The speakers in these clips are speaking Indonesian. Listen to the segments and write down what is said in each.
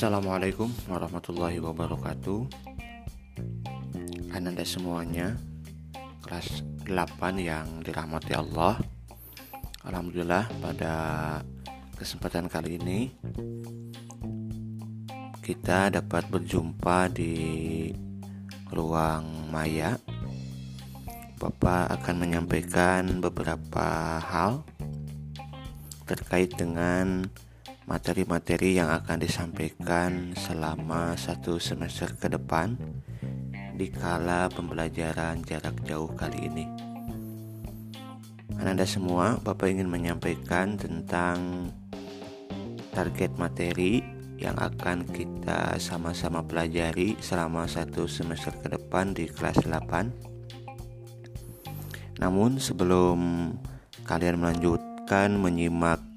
Assalamualaikum warahmatullahi wabarakatuh. Ananda semuanya Kelas 8 yang dirahmati Allah. Alhamdulillah pada kesempatan kali ini Kita dapat berjumpa di ruang maya. Bapak akan menyampaikan beberapa hal terkait dengan materi-materi yang akan disampaikan selama satu semester ke depan di kala pembelajaran jarak jauh kali ini. Anda semua, Bapak ingin menyampaikan tentang target materi yang akan kita sama-sama pelajari selama satu semester ke depan di kelas 8. Namun sebelum kalian melanjutkan menyimak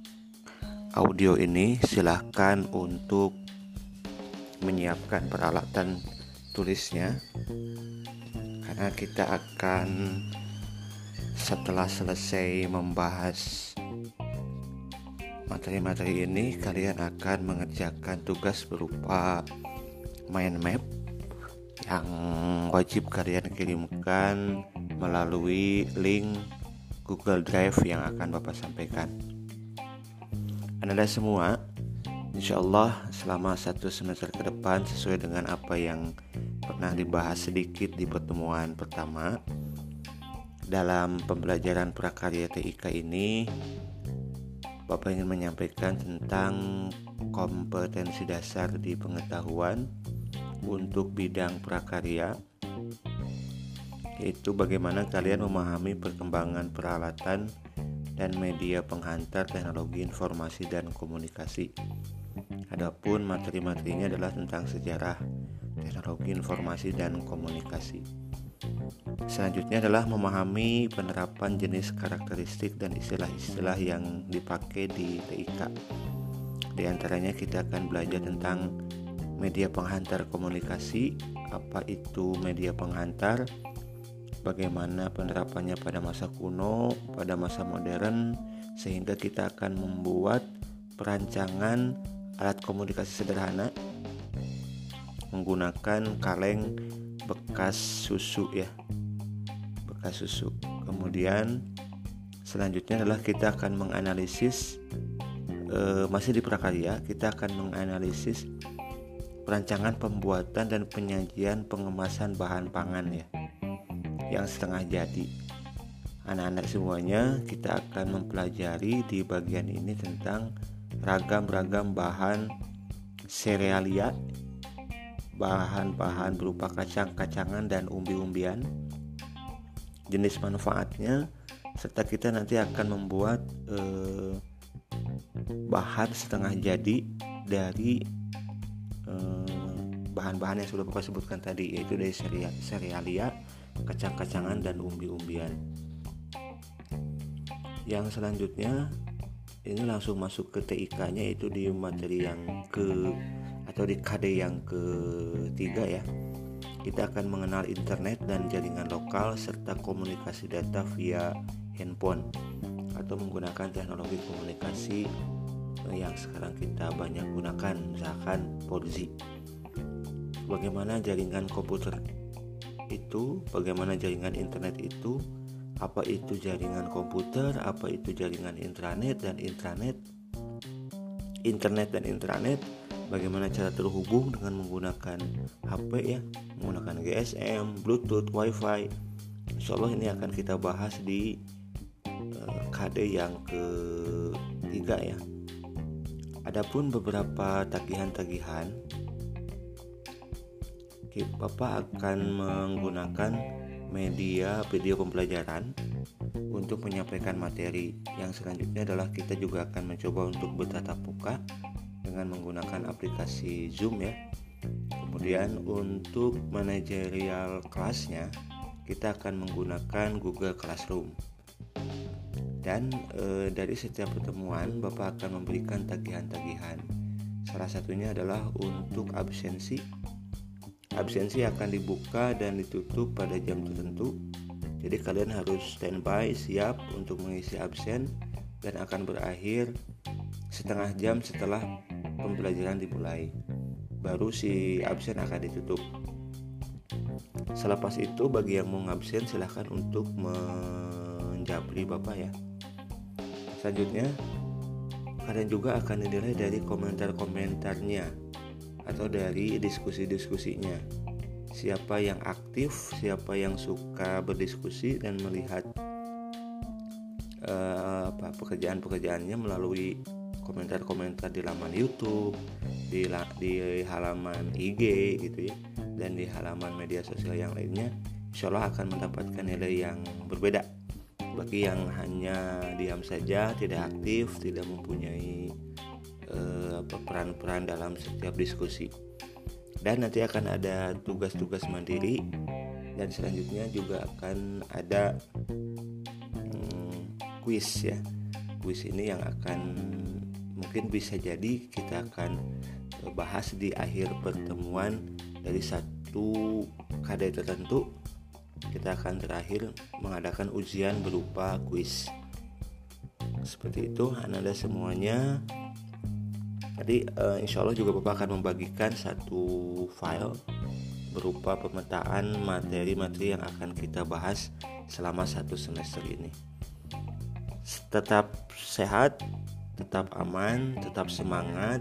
audio ini silahkan untuk menyiapkan peralatan tulisnya karena kita akan setelah selesai membahas materi-materi ini kalian akan mengerjakan tugas berupa mind map yang wajib kalian kirimkan melalui link Google Drive yang akan Bapak sampaikan. Anda semua Insya Allah selama satu semester ke depan sesuai dengan apa yang pernah dibahas sedikit di pertemuan pertama dalam pembelajaran prakarya TIK ini Bapak ingin menyampaikan tentang kompetensi dasar di pengetahuan untuk bidang prakarya yaitu bagaimana kalian memahami perkembangan peralatan dan media penghantar teknologi informasi dan komunikasi. Adapun materi-materinya adalah tentang sejarah teknologi informasi dan komunikasi. Selanjutnya adalah memahami penerapan jenis karakteristik dan istilah-istilah yang dipakai di TIK. Di antaranya kita akan belajar tentang media penghantar komunikasi, apa itu media penghantar, bagaimana penerapannya pada masa kuno, pada masa modern, sehingga kita akan membuat perancangan alat komunikasi sederhana menggunakan kaleng bekas susu ya bekas susu. Kemudian selanjutnya adalah kita akan menganalisis e, masih di prakarya kita akan menganalisis perancangan pembuatan dan penyajian pengemasan bahan pangan ya yang setengah jadi. Anak-anak semuanya, kita akan mempelajari di bagian ini tentang ragam-ragam bahan serealia, bahan-bahan berupa kacang-kacangan dan umbi-umbian, jenis manfaatnya, serta kita nanti akan membuat eh, bahan setengah jadi dari eh, bahan-bahan yang sudah Bapak sebutkan tadi yaitu dari serealia kacang-kacangan dan umbi-umbian. Yang selanjutnya ini langsung masuk ke TIK-nya itu di materi yang ke atau di KD yang ketiga ya. Kita akan mengenal internet dan jaringan lokal serta komunikasi data via handphone atau menggunakan teknologi komunikasi yang sekarang kita banyak gunakan misalkan 4G. Bagaimana jaringan komputer itu bagaimana jaringan internet itu apa itu jaringan komputer apa itu jaringan intranet dan intranet internet dan intranet bagaimana cara terhubung dengan menggunakan HP ya menggunakan GSM Bluetooth WiFi. Insya Allah ini akan kita bahas di eh, KD yang ketiga ya. Adapun beberapa tagihan-tagihan Bapak akan menggunakan media video pembelajaran untuk menyampaikan materi. Yang selanjutnya adalah kita juga akan mencoba untuk bertatap muka dengan menggunakan aplikasi Zoom ya. Kemudian untuk manajerial kelasnya kita akan menggunakan Google Classroom. Dan e, dari setiap pertemuan Bapak akan memberikan tagihan-tagihan. Salah satunya adalah untuk absensi absensi akan dibuka dan ditutup pada jam tertentu. Jadi kalian harus standby siap untuk mengisi absen dan akan berakhir setengah jam setelah pembelajaran dimulai. Baru si absen akan ditutup. Selepas itu bagi yang mau ngabsen silahkan untuk menjapri bapak ya. Selanjutnya kalian juga akan dinilai dari komentar-komentarnya atau dari diskusi-diskusinya. Siapa yang aktif siapa yang suka berdiskusi dan melihat apa pekerjaan-pekerjaannya melalui komentar-komentar di laman YouTube di di halaman IG gitu ya dan di halaman media sosial yang lainnya insya Allah akan mendapatkan nilai yang berbeda. Bagi yang hanya diam saja tidak aktif tidak mempunyai eh, peran-peran dalam setiap diskusi. Dan nanti akan ada tugas-tugas mandiri dan selanjutnya juga akan ada hmm, ya. Kuis ini yang akan mungkin bisa jadi kita akan bahas di akhir pertemuan dari satu kadai tertentu. Kita akan terakhir mengadakan ujian berupa kuis. Seperti itu anda semuanya tadi uh, insya Allah juga Bapak akan membagikan satu file berupa pemetaan materi-materi yang akan kita bahas selama satu semester ini tetap sehat tetap aman tetap semangat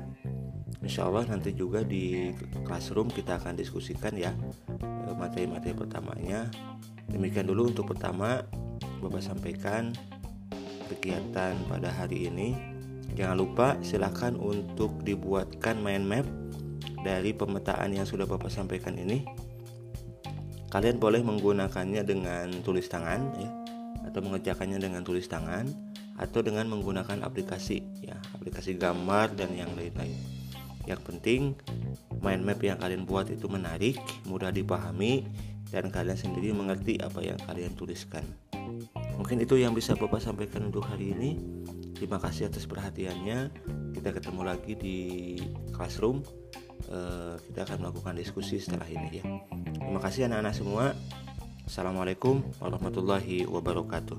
Insya Allah nanti juga di classroom kita akan diskusikan ya eh, materi-materi pertamanya. Demikian dulu untuk pertama Bapak sampaikan kegiatan pada hari ini. Jangan lupa silahkan untuk dibuatkan mind map dari pemetaan yang sudah Bapak sampaikan ini. Kalian boleh menggunakannya dengan tulis tangan ya atau mengerjakannya dengan tulis tangan atau dengan menggunakan aplikasi ya, aplikasi gambar dan yang lain-lain. Yang penting mind map yang kalian buat itu menarik, mudah dipahami, dan kalian sendiri mengerti apa yang kalian tuliskan. Mungkin itu yang bisa Bapak sampaikan untuk hari ini. Terima kasih atas perhatiannya. Kita ketemu lagi di classroom. Uh, kita akan melakukan diskusi setelah ini ya. Terima kasih anak-anak semua. Assalamualaikum warahmatullahi wabarakatuh.